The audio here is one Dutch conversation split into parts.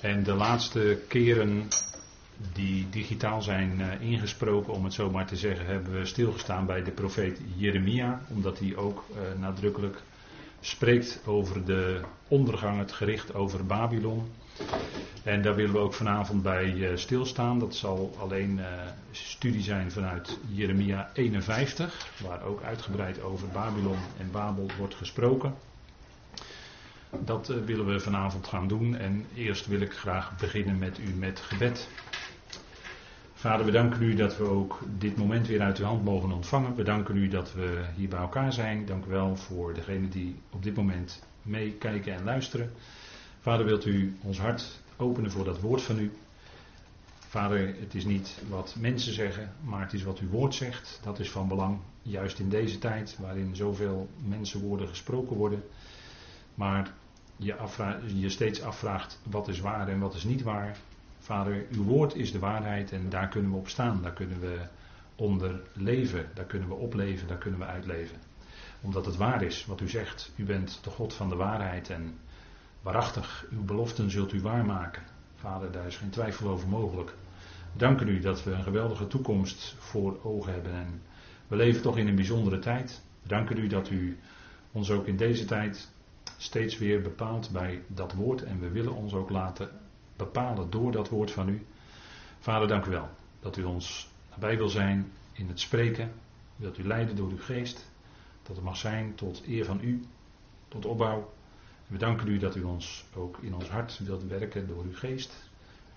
En de laatste keren die digitaal zijn uh, ingesproken, om het zo maar te zeggen, hebben we stilgestaan bij de profeet Jeremia, omdat hij ook uh, nadrukkelijk spreekt over de ondergang, het gericht over Babylon. En daar willen we ook vanavond bij uh, stilstaan. Dat zal alleen studie zijn vanuit Jeremia 51, waar ook uitgebreid over Babylon en Babel wordt gesproken. Dat willen we vanavond gaan doen. En eerst wil ik graag beginnen met u met gebed. Vader, we danken u dat we ook dit moment weer uit uw hand mogen ontvangen. We danken u dat we hier bij elkaar zijn. Dank u wel voor degenen die op dit moment meekijken en luisteren. Vader, wilt u ons hart openen voor dat woord van u. Vader, het is niet wat mensen zeggen, maar het is wat uw woord zegt. Dat is van belang, juist in deze tijd waarin zoveel mensenwoorden gesproken worden. Maar je, je steeds afvraagt wat is waar en wat is niet waar. Vader, uw woord is de waarheid en daar kunnen we op staan. Daar kunnen we onder leven, daar kunnen we opleven, daar kunnen we uitleven. Omdat het waar is wat u zegt. U bent de God van de waarheid en waarachtig, uw beloften zult u waarmaken. Vader, daar is geen twijfel over mogelijk. Dank u dat we een geweldige toekomst voor ogen hebben en we leven toch in een bijzondere tijd. Dank u dat u ons ook in deze tijd steeds weer bepaalt bij dat woord en we willen ons ook laten bepalen door dat woord van u. Vader, dank u wel dat u ons nabij wil zijn in het spreken. Wilt u leiden door uw geest. Dat het mag zijn tot eer van u, tot opbouw. we danken u dat u ons ook in ons hart wilt werken door uw geest.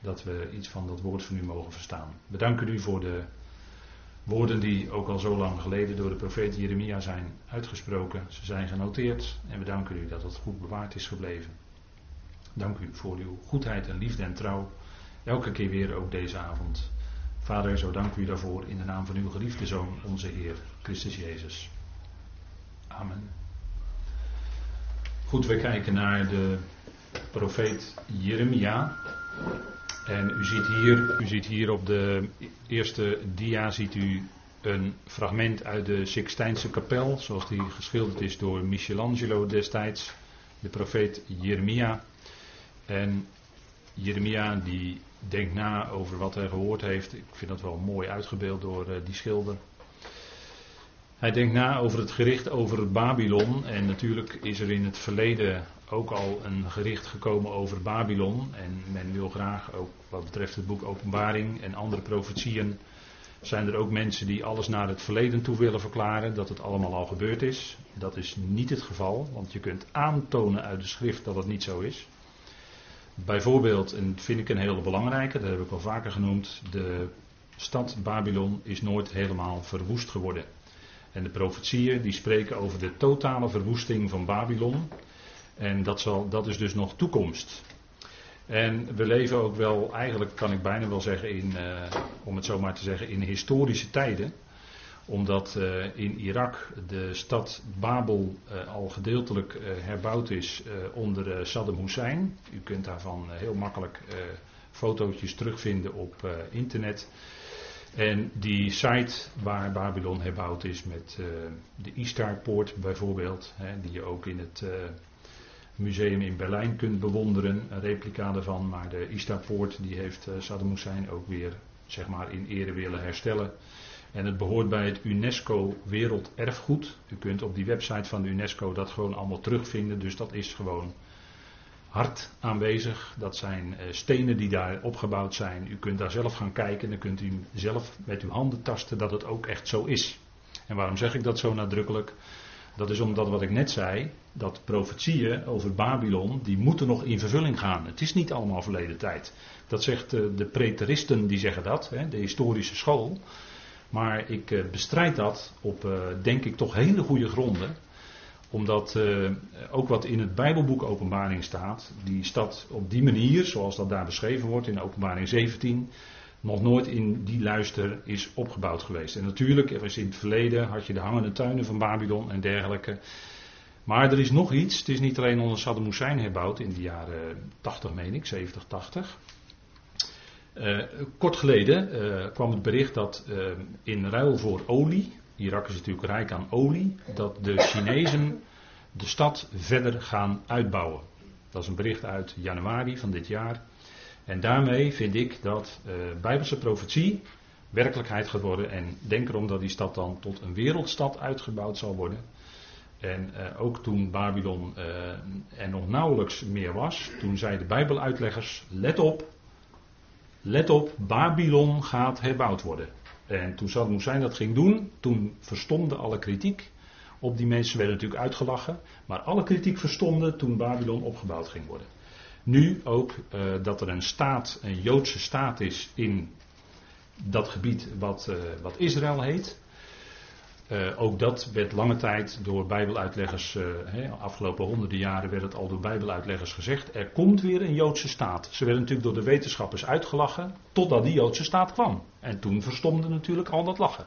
Dat we iets van dat woord van u mogen verstaan. We danken u voor de woorden die ook al zo lang geleden door de profeet Jeremia zijn uitgesproken. Ze zijn genoteerd en we danken u dat het goed bewaard is gebleven. Dank u voor uw goedheid en liefde en trouw. Elke keer weer ook deze avond. Vader, zo dank u daarvoor in de naam van uw geliefde Zoon, onze Heer, Christus Jezus. Amen. Goed, we kijken naar de profeet Jeremia. En u ziet hier, u ziet hier op de eerste dia ziet u een fragment uit de Sixtijnse kapel, zoals die geschilderd is door Michelangelo destijds, de profeet Jeremia. En Jeremia die denkt na over wat hij gehoord heeft. Ik vind dat wel mooi uitgebeeld door uh, die schilder. Hij denkt na over het gericht over Babylon. En natuurlijk is er in het verleden ook al een gericht gekomen over Babylon. En men wil graag, ook wat betreft het boek Openbaring en andere profetieën, zijn er ook mensen die alles naar het verleden toe willen verklaren, dat het allemaal al gebeurd is. Dat is niet het geval, want je kunt aantonen uit de schrift dat het niet zo is. Bijvoorbeeld, en vind ik een hele belangrijke, dat heb ik al vaker genoemd, de stad Babylon is nooit helemaal verwoest geworden. En de profetieën die spreken over de totale verwoesting van Babylon. En dat, zal, dat is dus nog toekomst. En we leven ook wel, eigenlijk kan ik bijna wel zeggen, in, uh, om het zo maar te zeggen, in historische tijden omdat uh, in Irak de stad Babel uh, al gedeeltelijk herbouwd is onder Saddam Hussein. U kunt daarvan heel makkelijk fotootjes terugvinden op internet. En die site waar Babylon herbouwd is met de Istar-poort bijvoorbeeld, hè, die je ook in het museum in Berlijn kunt bewonderen, een replica daarvan. Maar de Istar-poort die heeft Saddam Hussein ook weer zeg maar, in ere willen herstellen. En het behoort bij het UNESCO Werelderfgoed. U kunt op die website van de UNESCO dat gewoon allemaal terugvinden. Dus dat is gewoon hard aanwezig. Dat zijn eh, stenen die daar opgebouwd zijn. U kunt daar zelf gaan kijken. Dan kunt u zelf met uw handen tasten dat het ook echt zo is. En waarom zeg ik dat zo nadrukkelijk? Dat is omdat wat ik net zei, dat profetieën over Babylon, die moeten nog in vervulling gaan. Het is niet allemaal verleden tijd. Dat zegt eh, de preteristen, die zeggen dat, de historische school. Maar ik eh, bestrijd dat op, denk ik, toch hele goede gronden. Omdat uh, ook wat in het Bijbelboek Openbaring staat, die stad op die manier, zoals dat daar beschreven wordt in Openbaring 17, nog nooit in die luister is opgebouwd geweest. En natuurlijk, is in het verleden had je de hangende tuinen van Babylon en dergelijke. Maar er is nog iets. Het is niet alleen onder Saddam Hussein herbouwd in de jaren 80, meen ik, 70, 80. Uh, kort geleden uh, kwam het bericht dat uh, in ruil voor olie, Irak is natuurlijk rijk aan olie, dat de Chinezen de stad verder gaan uitbouwen. Dat is een bericht uit januari van dit jaar. En daarmee vind ik dat uh, Bijbelse profetie werkelijkheid gaat worden. En denk erom dat die stad dan tot een wereldstad uitgebouwd zal worden. En uh, ook toen Babylon uh, er nog nauwelijks meer was, toen zeiden de Bijbeluitleggers: let op, let op, Babylon gaat herbouwd worden. En toen Saddam Hussein dat ging doen, toen verstomde alle kritiek. Op die mensen werden natuurlijk uitgelachen, maar alle kritiek verstomde toen Babylon opgebouwd ging worden. Nu ook uh, dat er een staat, een Joodse staat is in dat gebied wat, uh, wat Israël heet. Uh, ook dat werd lange tijd door Bijbeluitleggers, uh, afgelopen honderden jaren werd het al door Bijbeluitleggers gezegd. Er komt weer een Joodse staat. Ze werden natuurlijk door de wetenschappers uitgelachen totdat die Joodse staat kwam. En toen verstomde natuurlijk al dat lachen.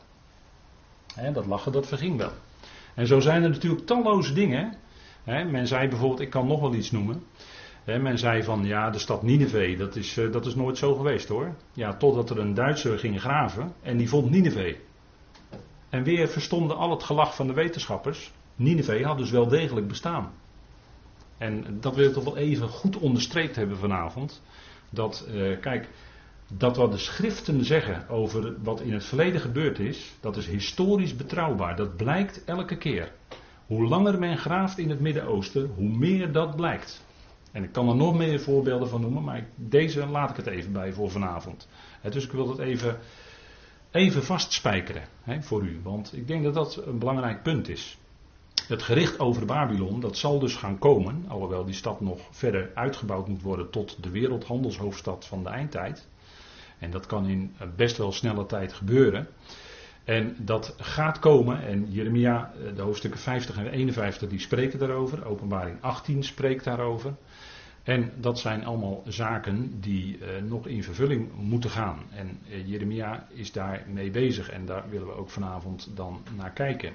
He, dat lachen dat verging wel. En zo zijn er natuurlijk talloze dingen. Men zei bijvoorbeeld, ik kan nog wel iets noemen. men zei van ja, de stad Nineveh, dat is, uh, dat is nooit zo geweest hoor. Ja, totdat er een Duitser ging graven en die vond Nineveh. En weer verstonden al het gelach van de wetenschappers. Nineveh had dus wel degelijk bestaan. En dat wil ik toch wel even goed onderstreept hebben vanavond. Dat, uh, kijk, dat wat de schriften zeggen over wat in het verleden gebeurd is, dat is historisch betrouwbaar. Dat blijkt elke keer. Hoe langer men graaft in het Midden-Oosten, hoe meer dat blijkt. En ik kan er nog meer voorbeelden van noemen, maar deze laat ik het even bij voor vanavond. dus ik wil dat even even vastspijkeren hè, voor u. Want ik denk dat dat een belangrijk punt is. Het gericht over Babylon, dat zal dus gaan komen, alhoewel die stad nog verder uitgebouwd moet worden tot de wereldhandelshoofdstad van de eindtijd. En dat kan in best wel snelle tijd gebeuren. En dat gaat komen, en Jeremia, de hoofdstukken 50 en 51, die spreken daarover. Openbaring 18 spreekt daarover. En dat zijn allemaal zaken die uh, nog in vervulling moeten gaan. En uh, Jeremia is daar mee bezig en daar willen we ook vanavond dan naar kijken.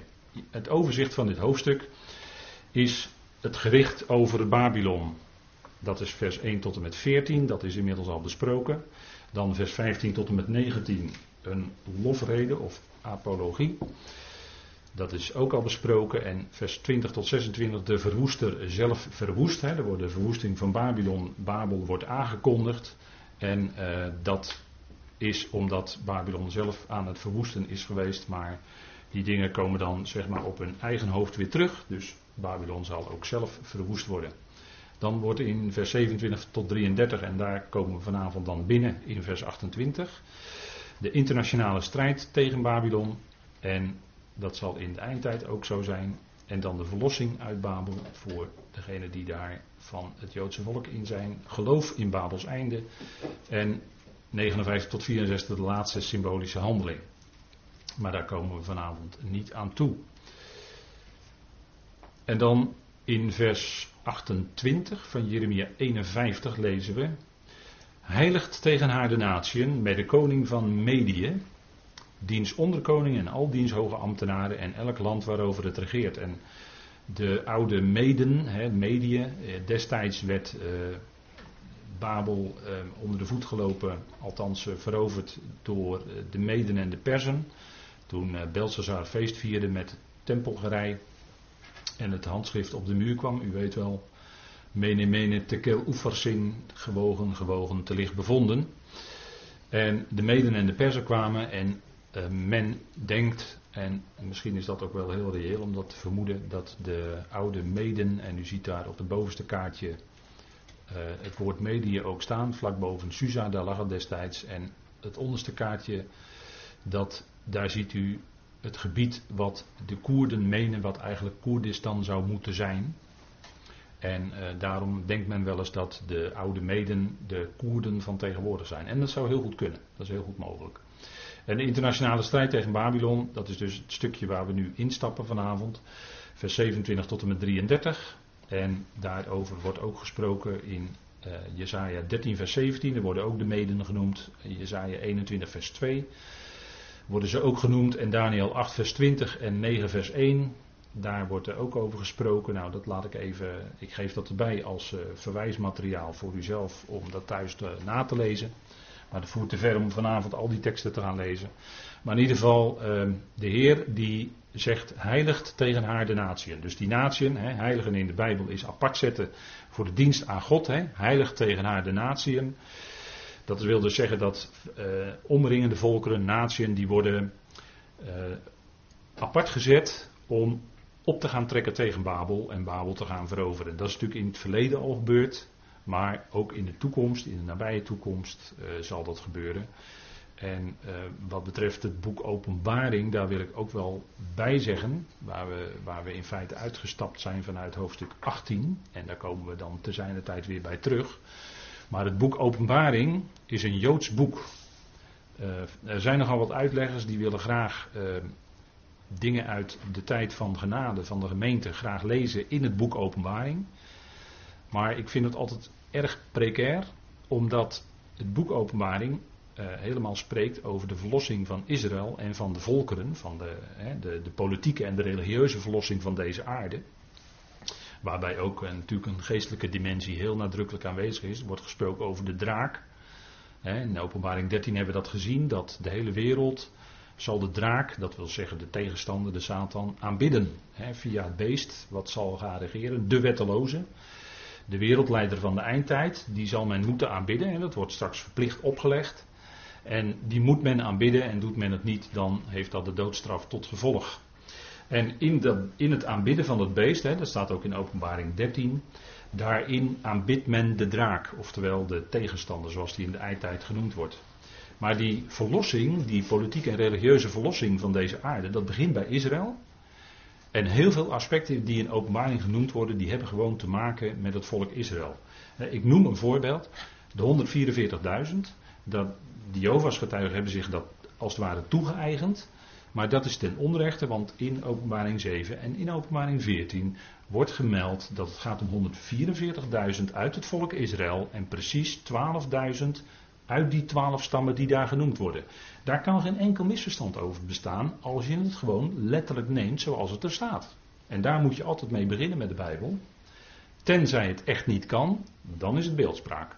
Het overzicht van dit hoofdstuk is het gericht over Babylon. Dat is vers 1 tot en met 14, dat is inmiddels al besproken. Dan vers 15 tot en met 19 een lofrede of apologie. Dat is ook al besproken. En vers 20 tot 26, de verwoester zelf verwoest. Hè. Er wordt de verwoesting van Babylon, Babel wordt aangekondigd. En uh, dat is omdat Babylon zelf aan het verwoesten is geweest. Maar die dingen komen dan zeg maar op hun eigen hoofd weer terug. Dus Babylon zal ook zelf verwoest worden. Dan wordt in vers 27 tot 33, en daar komen we vanavond dan binnen in vers 28, de internationale strijd tegen Babylon. En dat zal in de eindtijd ook zo zijn. En dan de verlossing uit Babel voor degene die daar van het Joodse volk in zijn. Geloof in Babels einde. En 59 tot 64 de laatste symbolische handeling. Maar daar komen we vanavond niet aan toe. En dan in vers 28 van Jeremia 51 lezen we. Heiligt tegen haar de natieën met de koning van Medië diens onderkoning en al diens hoge ambtenaren en elk land waarover het regeert. En de oude Meden, hè, eh, destijds werd uh, Babel uh, onder de voet gelopen, althans veroverd door de Meden en de Persen. Toen Belshazzar feest vierde met tempelgerij en het handschrift op de muur kwam, u weet wel, mene mene tekel oefersin, gewogen, gewogen, te licht bevonden. En de Meden en de Persen kwamen en uh, men denkt, en misschien is dat ook wel heel reëel om dat te vermoeden, dat de oude meden, en u ziet daar op het bovenste kaartje uh, het woord medie ook staan, vlak boven Susa, daar lag het destijds. En het onderste kaartje, dat, daar ziet u het gebied wat de Koerden menen, wat eigenlijk Koerdistan zou moeten zijn. En uh, daarom denkt men wel eens dat de oude meden de Koerden van tegenwoordig zijn. En dat zou heel goed kunnen, dat is heel goed mogelijk. En de internationale strijd tegen Babylon, dat is dus het stukje waar we nu instappen vanavond. Vers 27 tot en met 33. En daarover wordt ook gesproken in uh, Jezaja 13 vers 17. Er worden ook de meden genoemd. Jezaja 21 vers 2 worden ze ook genoemd. En Daniel 8 vers 20 en 9 vers 1. Daar wordt er ook over gesproken. Nou, dat laat ik even. Ik geef dat erbij als uh, verwijsmateriaal voor uzelf om dat thuis te, na te lezen. Maar het voert te ver om vanavond al die teksten te gaan lezen. Maar in ieder geval, ehm, de Heer die zegt heiligt tegen haar de natieën. Dus die natieën, heiligen in de Bijbel is apart zetten voor de dienst aan God. Heiligt tegen haar de natieën. Dat wil dus zeggen dat uh, omringende volkeren, natieën, die worden uh, apart gezet om op te gaan trekken tegen Babel en Babel te gaan veroveren. Dat is natuurlijk in het verleden al gebeurd, maar ook in de toekomst, in de nabije toekomst, uh, zal dat gebeuren. En uh, wat betreft het boek Openbaring, daar wil ik ook wel bij zeggen, waar we, waar we in feite uitgestapt zijn vanuit hoofdstuk 18, en daar komen we dan te zijner tijd weer bij terug. Maar het boek Openbaring is een Joods boek. Uh, er zijn nogal wat uitleggers die willen graag dingen uit de tijd van genade van de gemeente graag lezen in het boek Openbaring. Maar ik vind het altijd erg precair, omdat het boek Openbaring uh, helemaal spreekt over de verlossing van Israël en van de volkeren, van de, de, de, politieke en de religieuze verlossing van deze aarde. Waarbij ook natuurlijk een geestelijke dimensie heel nadrukkelijk aanwezig is. Er wordt gesproken over de draak. Hè, in openbaring 13 hebben we dat gezien, dat de hele wereld zal de draak, dat wil zeggen de tegenstander, de Satan, aanbidden. Via het beest, wat zal gaan regeren, de wetteloze. De wereldleider van de eindtijd, die zal men moeten aanbidden en dat wordt straks verplicht opgelegd. En die moet men aanbidden en doet men het niet, dan heeft dat de doodstraf tot gevolg. En in, de, in het aanbidden van het beest, hè, dat staat ook in openbaring 13, daarin aanbidt men de draak, oftewel de tegenstander zoals die in de eindtijd genoemd wordt. Maar die verlossing, die politieke en religieuze verlossing van deze aarde, dat begint bij Israël. En heel veel aspecten die in openbaring genoemd worden, die hebben gewoon te maken met het volk Israël. Ik noem een voorbeeld. De 144.000, dat de Jovas getuigen hebben zich dat als het ware toegeëigend. Maar dat is ten onrechte, want in openbaring 7 en in openbaring 14 wordt gemeld dat het gaat om 144.000 uit het volk Israël en precies 12.000 uit die 12 stammen die daar genoemd worden. Daar kan geen enkel misverstand over bestaan als je het gewoon letterlijk neemt zoals het er staat. En daar moet je altijd mee beginnen met de Bijbel. Tenzij het echt niet kan, dan is het beeldspraak.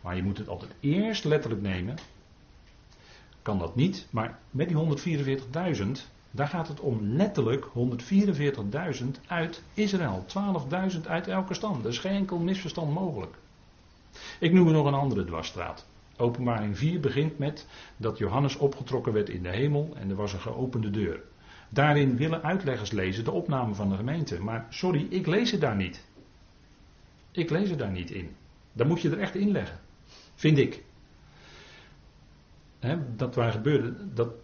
Maar je moet het altijd eerst letterlijk nemen. Kan dat niet, maar met die 144.000, daar gaat het om letterlijk 144.000 uit Israël. 12.000 uit elke stam. Er is geen enkel misverstand mogelijk. Ik noem er nog een andere dwarsstraat. Openbaring 4 begint met dat Johannes opgetrokken werd in de hemel en er was een geopende deur. Daarin willen uitleggers lezen de opname van de gemeente. Maar sorry, ik lees het daar niet. Ik lees het daar niet in. Dan moet je er echt in leggen. Vind ik. dat dat,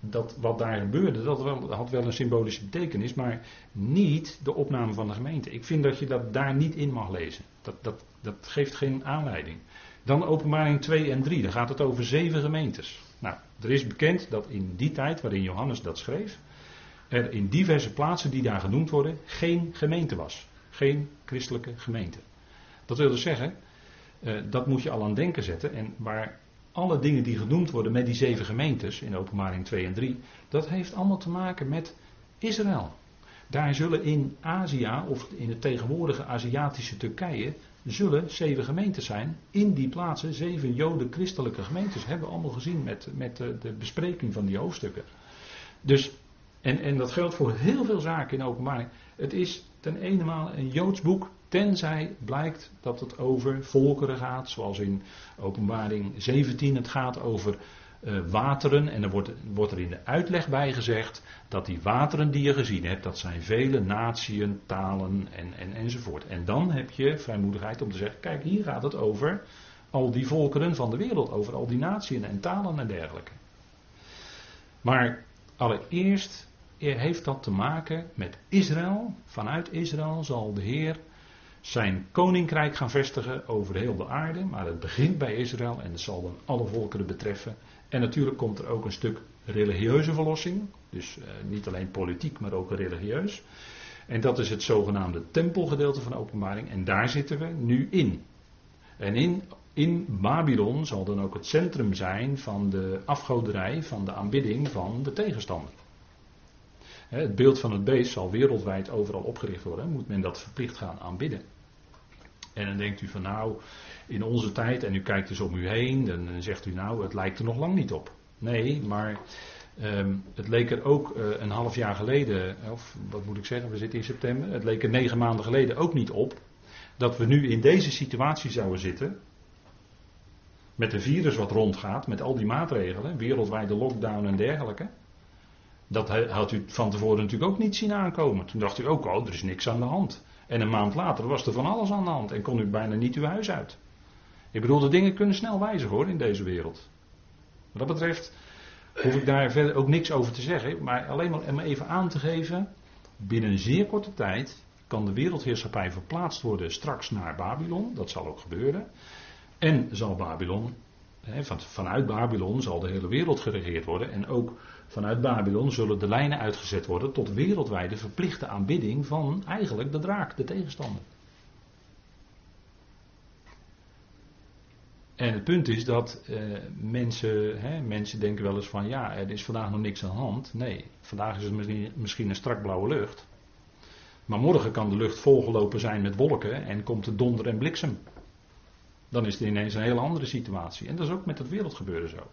dat wat daar gebeurde, dat had wel een symbolische betekenis, maar niet de opname van de gemeente. Ik vind dat je dat daar niet in mag lezen. Dat, dat, dat geeft geen aanleiding. Dan openbaring 2 en 3, dan gaat het over zeven gemeentes. Nou, er is bekend dat in die tijd waarin Johannes dat schreef, er in diverse plaatsen die daar genoemd worden, geen gemeente was. Geen christelijke gemeente. Dat wil dus zeggen, uh, dat moet je al aan denken zetten. En waar alle dingen die genoemd worden met die zeven gemeentes in openbaring 2 en 3, dat heeft allemaal te maken met Israël. Daar zullen in Azië of in het tegenwoordige Aziatische Turkije zullen zeven gemeentes zijn. In die plaatsen zeven joden-christelijke gemeentes. Hebben we allemaal gezien met, met de, de bespreking van die hoofdstukken. Dus, en, en dat geldt voor heel veel zaken in openbaring. Het is ten ene een Joods boek. Tenzij blijkt dat het over volkeren gaat. Zoals in openbaring 17 het gaat over uh, wateren. En er wordt, wordt, er in de uitleg bij gezegd dat die wateren die je gezien hebt, dat zijn vele natieën, talen en, en, enzovoort. En dan heb je vrijmoedigheid om te zeggen, kijk hier gaat het over al die volkeren van de wereld, over al die natieën en talen en dergelijke. Maar allereerst heeft dat te maken met Israël. Vanuit Israël zal de Heer zijn koninkrijk gaan vestigen over heel de aarde. Maar het begint bij Israël en het zal dan alle volkeren betreffen. En natuurlijk komt er ook een stuk religieuze verlossing. Dus uh, niet alleen politiek, maar ook religieus. En dat is het zogenaamde tempelgedeelte van openbaring. En daar zitten we nu in. En in, in Babylon zal dan ook het centrum zijn van de afgoderij, van de aanbidding van de tegenstander. Het beeld van het beest zal wereldwijd overal opgericht worden. Moet men dat verplicht gaan aanbidden. En dan denkt u van nou, in onze tijd, en u kijkt dus om u heen, dan zegt u nou, het lijkt er nog lang niet op. Nee, maar Ehm, het leek er ook eh, een half jaar geleden, of wat moet ik zeggen, we zitten in september. Het leek er negen maanden geleden ook niet op dat we nu in deze situatie zouden zitten. Met een virus wat rondgaat, met al die maatregelen, wereldwijde lockdown en dergelijke. Dat had u van tevoren natuurlijk ook niet zien aankomen. Toen dacht u ook, oh, er is niks aan de hand. En een maand later was er van alles aan de hand en kon u bijna niet uw huis uit. Ik bedoel, de dingen kunnen snel wijzigen hoor in deze wereld. Wat dat betreft hoef ik daar verder ook niks over te zeggen. Maar alleen maar om even aan te geven. Binnen een zeer korte tijd kan de wereldheerschappij verplaatst worden straks naar Babylon. Dat zal ook gebeuren. En zal Babylon, vanuit Babylon zal de hele wereld geregeerd worden. En ook vanuit Babylon zullen de lijnen uitgezet worden tot wereldwijde verplichte aanbidding van eigenlijk de draak, de tegenstander. En het punt is dat eh, mensen, hè, mensen denken wel eens van ja, er is vandaag nog niks aan de hand. Nee, vandaag is het misschien, misschien een strak blauwe lucht. Maar morgen kan de lucht volgelopen zijn met wolken en komt er donder en bliksem. Dan is het ineens een hele andere situatie. En dat is ook met het wereldgebeuren zo.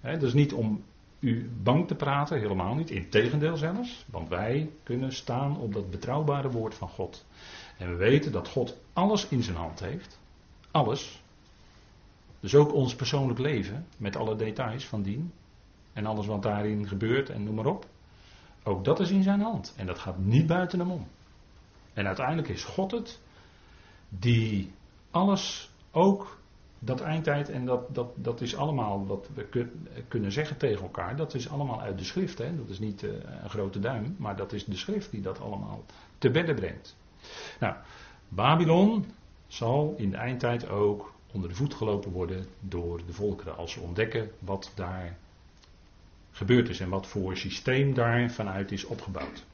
Dat is niet om u bang te praten, helemaal niet. Integendeel zelfs, want wij kunnen staan op dat betrouwbare woord van God. En we weten dat God alles in zijn hand heeft. Alles. Dus ook ons persoonlijk leven, met alle details van dien. En alles wat daarin gebeurt en noem maar op. Ook dat is in zijn hand. En dat gaat niet buiten hem om. En uiteindelijk is God het die alles ook dat eindtijd, en dat, dat, dat is allemaal wat we kunnen zeggen tegen elkaar, dat is allemaal uit de schrift. Hè? Dat is niet uh, een grote duim, maar dat is de schrift die dat allemaal te bedden brengt. Nou, Babylon zal in de eindtijd ook onder de voet gelopen worden door de volkeren als ze ontdekken wat daar gebeurd is en wat voor systeem daar vanuit is opgebouwd.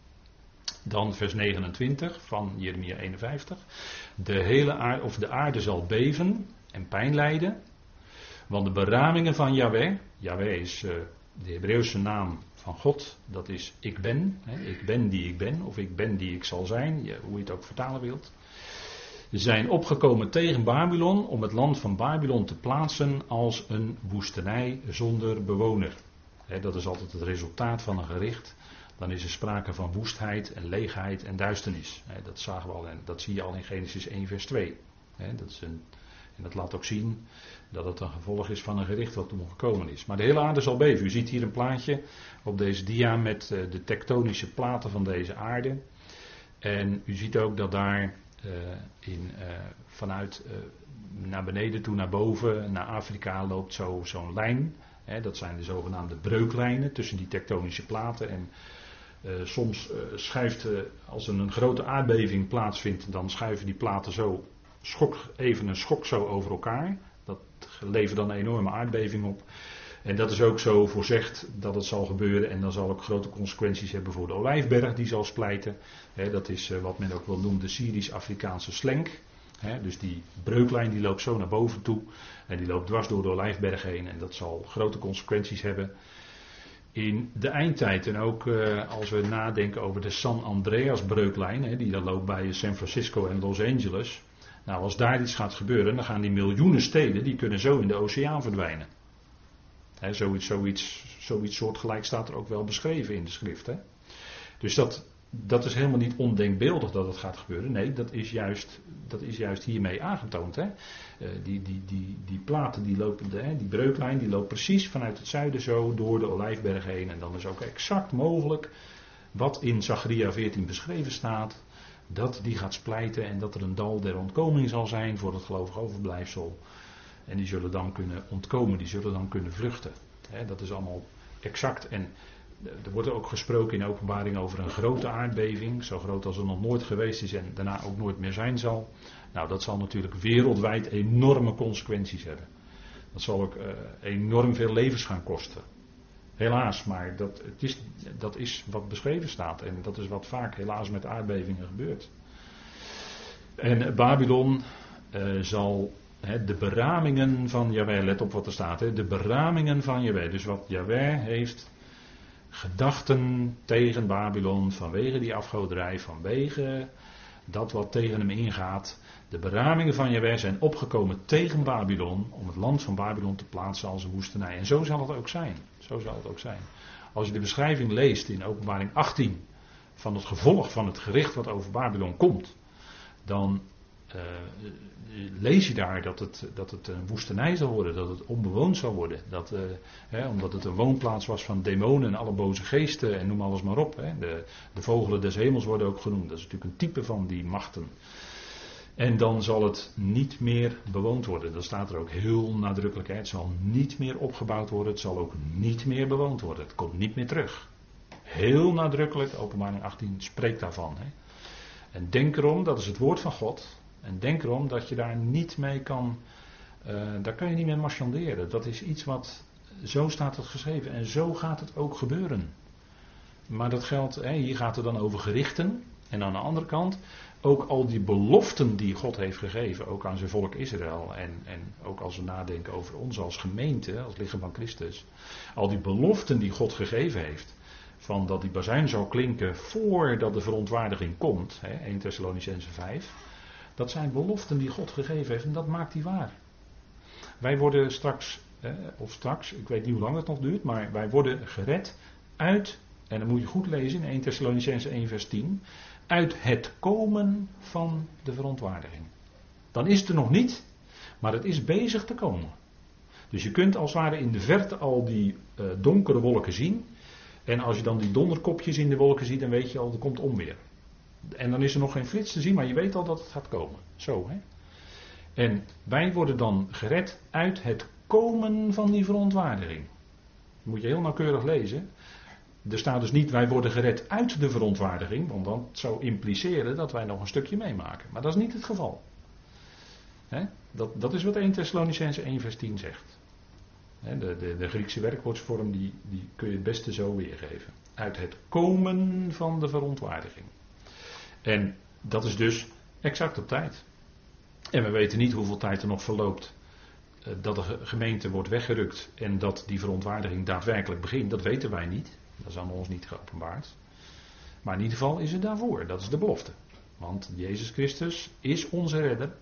Dan vers 29 van Jeremia 51. De hele aarde, of de aarde zal beven en pijn lijden. Want de beramingen van Yahweh, Yahweh is uh, de Hebreeuwse naam van God, dat is ik ben, hè, ik ben die ik ben, of ik ben die ik zal zijn, hoe je het ook vertalen wilt zijn opgekomen tegen Babylon om het land van Babylon te plaatsen als een woestenij zonder bewoner. dat is altijd het resultaat van een gericht. Dan is er sprake van woestheid en leegheid en duisternis. dat zagen we al en dat zie je al in Genesis 1 vers 2. dat is een, en dat laat ook zien dat het een gevolg is van een gericht wat toen gekomen is. Maar de hele aarde zal beven. U ziet hier een plaatje op deze dia met eh, de tektonische platen van deze aarde. En u ziet ook dat daar eh, in, eh, vanuit naar beneden toe naar boven, naar Afrika, loopt zo, zo'n lijn. Hè, dat zijn de zogenaamde breuklijnen tussen die tektonische platen. En soms schuift, als er een grote aardbeving plaatsvindt, dan schuiven die platen zo schok, even een schok zo over elkaar. Dat levert dan een enorme aardbeving op. En dat is ook zo voorzegd dat het zal gebeuren. En dan zal ook grote consequenties hebben voor de olijfberg die zal splijten. dat is eh, wat men ook wel noemt de Syrisch-Afrikaanse slenk. dus die breuklijn die loopt zo naar boven toe. En die loopt dwars door de olijfberg heen. En dat zal grote consequenties hebben in de eindtijd. En ook uh, als we nadenken over de San Andreas breuklijn. die dan loopt bij San Francisco en Los Angeles. Nou, als daar iets gaat gebeuren, dan gaan die miljoenen steden, die kunnen zo in de oceaan verdwijnen. He, zoiets, zoiets, zoiets soortgelijk staat er ook wel beschreven in de schrift. Dus dat, dat is helemaal niet ondenkbeeldig dat het gaat gebeuren. Nee, dat is juist, dat is juist hiermee aangetoond. Hè? Uh, die, die, die, die platen, die, lopen, hè, die breuklijn, die loopt precies vanuit het zuiden zo door de Olijfberg heen. En dan is ook exact mogelijk wat in Zacharia 14 beschreven staat. Dat die gaat splijten en dat er een dal der ontkoming zal zijn voor het gelovig overblijfsel. En die zullen dan kunnen ontkomen, die zullen dan kunnen vluchten. dat is allemaal exact. En er wordt ook gesproken in openbaring over een grote aardbeving, zo groot als er nog nooit geweest is en daarna ook nooit meer zijn zal. Nou, dat zal natuurlijk wereldwijd enorme consequenties hebben. Dat zal ook uh, enorm veel levens gaan kosten. Helaas, maar dat, het is, dat is wat beschreven staat en dat is wat vaak helaas met aardbevingen gebeurt. En Babylon uh, zal de beramingen van Jaweh, let op wat er staat, de beramingen van Jaweh. Dus wat Jaweh heeft gedachten tegen Babylon vanwege die afgoderij, vanwege dat wat tegen hem ingaat. De beramingen van Jahweh zijn opgekomen tegen Babylon om het land van Babylon te plaatsen als een woestenij. En zo zal het ook zijn. Zo zal het ook zijn. Als je de beschrijving leest in openbaring 18 van het gevolg van het gericht wat over Babylon komt, dan uh, lees je daar dat het, dat het een woestenij zal worden, dat het onbewoond zal worden. Dat, uh, hè, omdat het een woonplaats was van demonen en alle boze geesten en noem alles maar op. Hè. De, de vogelen des hemels worden ook genoemd. Dat is natuurlijk een type van die machten. En dan zal het niet meer bewoond worden. Dat staat er ook heel nadrukkelijk. Het zal niet meer opgebouwd worden. Het zal ook niet meer bewoond worden. Het komt niet meer terug. Heel nadrukkelijk, openbaring 18 spreekt daarvan. Hè. En denk erom, dat is het woord van God. En denk erom dat je daar niet mee kan, uh, daar kun je niet mee marchanderen. Dat is iets wat, zo staat het geschreven en zo gaat het ook gebeuren. Maar dat geldt, hè, hier gaat het dan over gerichten. En aan de andere kant, ook al die beloften die God heeft gegeven, ook aan zijn volk Israël. En, en ook als we nadenken over ons als gemeente, als lichaam van Christus. Al die beloften die God gegeven heeft. Van dat die bazuin zou klinken voordat de verontwaardiging komt. Hè, 1 Thessalonicense 5. Dat zijn beloften die God gegeven heeft en dat maakt hij waar. Wij worden straks, of straks, ik weet niet hoe lang het nog duurt, maar wij worden gered uit, en dan moet je goed lezen in 1 Thessalonicense 1 vers 10, uit het komen van de verontwaardiging. Dan is het er nog niet, maar het is bezig te komen. Dus je kunt als het ware in de verte al die uh, donkere wolken zien. En als je dan die donderkopjes in de wolken ziet, dan weet je al, er komt onweer. En dan is er nog geen flits te zien, maar je weet al dat het gaat komen. Zo, hè. En wij worden dan gered uit het komen van die verontwaardiging. Dat moet je heel nauwkeurig lezen. Er staat dus niet wij worden gered uit de verontwaardiging, want dat zou impliceren dat wij nog een stukje meemaken. Maar dat is niet het geval. Dat, dat, is wat 1 Thessalonicense 1 vers 10 zegt. de, de, de, Griekse werkwoordsvorm die, die kun je het beste zo weergeven. Uit het komen van de verontwaardiging. En dat is dus exact op tijd. En we weten niet hoeveel tijd er nog verloopt eh, dat de gemeente wordt weggerukt en dat die verontwaardiging daadwerkelijk begint. Dat weten wij niet. Dat is aan ons niet geopenbaard. Maar in ieder geval is het daarvoor. Dat is de belofte. Want Jezus Christus is onze redder.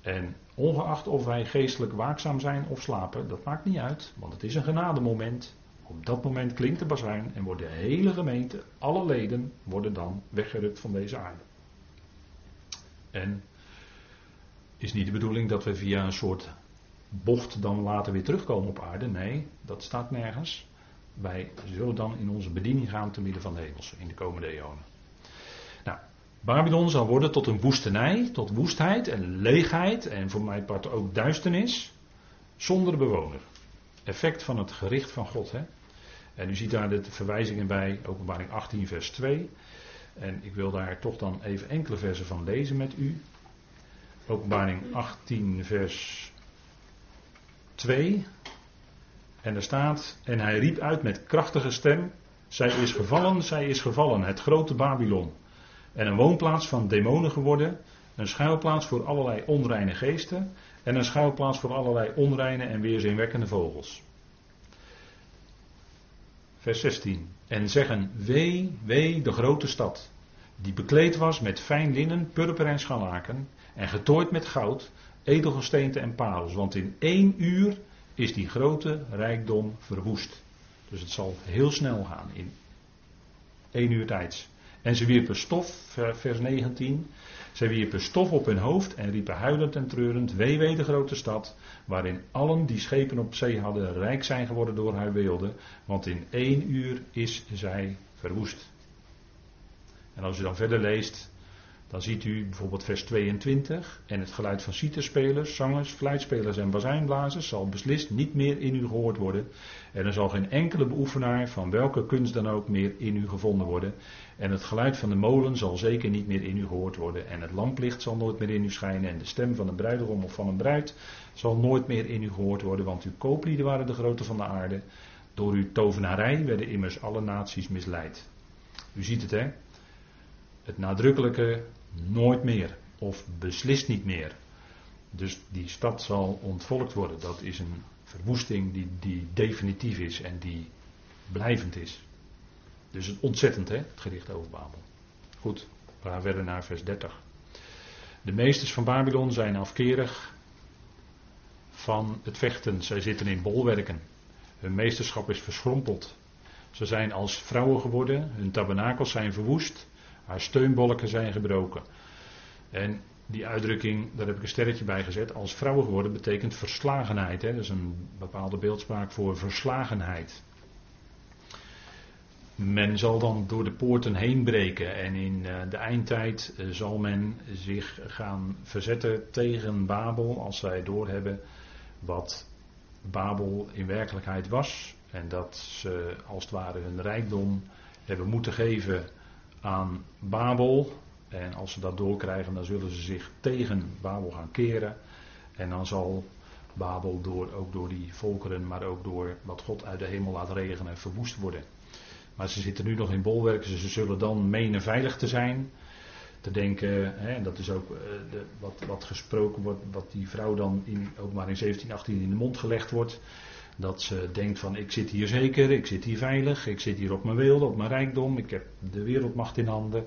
En ongeacht of wij geestelijk waakzaam zijn of slapen, dat maakt niet uit. Want het is een genademoment. Op dat moment klinkt de bazuin en wordt de hele gemeente, alle leden, worden dan weggerukt van deze aarde. En is niet de bedoeling dat we via een soort bocht dan later weer terugkomen op aarde. Nee, dat staat nergens. Wij zullen dan in onze bediening gaan te midden van de hemels in de komende eonen. Nou, Babylon zal worden tot een woestenij, tot woestheid en leegheid en voor mijn part ook duisternis, zonder bewoner. Effect van het gericht van God. Hè? En u ziet daar de verwijzingen bij, openbaring 18 vers 2. En ik wil daar toch dan even enkele versen van lezen met u. Openbaring 18 vers 2. En er staat, en hij riep uit met krachtige stem, zij is gevallen, zij is gevallen, het grote Babylon. En een woonplaats van demonen geworden, een schuilplaats voor allerlei onreine geesten en een schuilplaats voor allerlei onreine en weerzinwekkende vogels vers 16. En zeggen, wee, wee de grote stad, die bekleed was met fijn linnen, purper en scharlaken, en getooid met goud, edelgesteente en parels. Want in één uur is die grote rijkdom verwoest. Dus het zal heel snel gaan, in één uur tijds. En ze wierpen stof, vers 19, zij wierpen stof op hun hoofd en riepen huilend en treurend, wee wee de grote stad, waarin allen die schepen op zee hadden rijk zijn geworden door haar weelde, want in één uur is zij verwoest. En als u dan verder leest, dan ziet u bijvoorbeeld vers 22. En het geluid van citerspelers, zangers, fluitspelers en bazijnblazers zal beslist niet meer in u gehoord worden. En er zal geen enkele beoefenaar van welke kunst dan ook meer in u gevonden worden. En het geluid van de molen zal zeker niet meer in u gehoord worden. En het lamplicht zal nooit meer in u schijnen. En de stem van een bruidegom of van een bruid zal nooit meer in u gehoord worden. Want uw kooplieden waren de grote van de aarde. Door uw tovenarij werden immers alle naties misleid. U ziet het hè. Het nadrukkelijke nooit meer. Of beslist niet meer. Dus die stad zal ontvolkt worden. Dat is een verwoesting die, die definitief is en die blijvend is. Dus het ontzettend, hè, het gericht over Babel. Goed, we gaan verder naar vers 30. De meesters van Babylon zijn afkerig van het vechten. Zij zitten in bolwerken. Hun meesterschap is verschrompeld. Ze zijn als vrouwen geworden, hun tabernakels zijn verwoest, haar steunbolken zijn gebroken. En die uitdrukking, daar heb ik een sterretje bij gezet, als vrouwen geworden betekent verslagenheid. Hè? Dat is een bepaalde beeldspraak voor verslagenheid. Men zal dan door de poorten heen breken en in eh, de eindtijd eh, zal men zich gaan verzetten tegen Babel als zij doorhebben wat Babel in werkelijkheid was. En dat ze als het ware hun rijkdom hebben moeten geven aan Babel. En als ze dat doorkrijgen, dan zullen ze zich tegen Babel gaan keren. En dan zal Babel door, ook door die volkeren, maar ook door wat God uit de hemel laat regenen, verwoest worden. Maar ze zitten nu nog in bolwerken, ze zullen dan menen veilig te zijn. Te denken, hè, dat is ook uh, de, wat, wat gesproken wordt, wat die vrouw dan in, ook maar in 17, 18 in de mond gelegd wordt. Dat ze denkt van ik zit hier zeker, ik zit hier veilig, ik zit hier op mijn wilde, op mijn rijkdom, ik heb de wereldmacht in handen.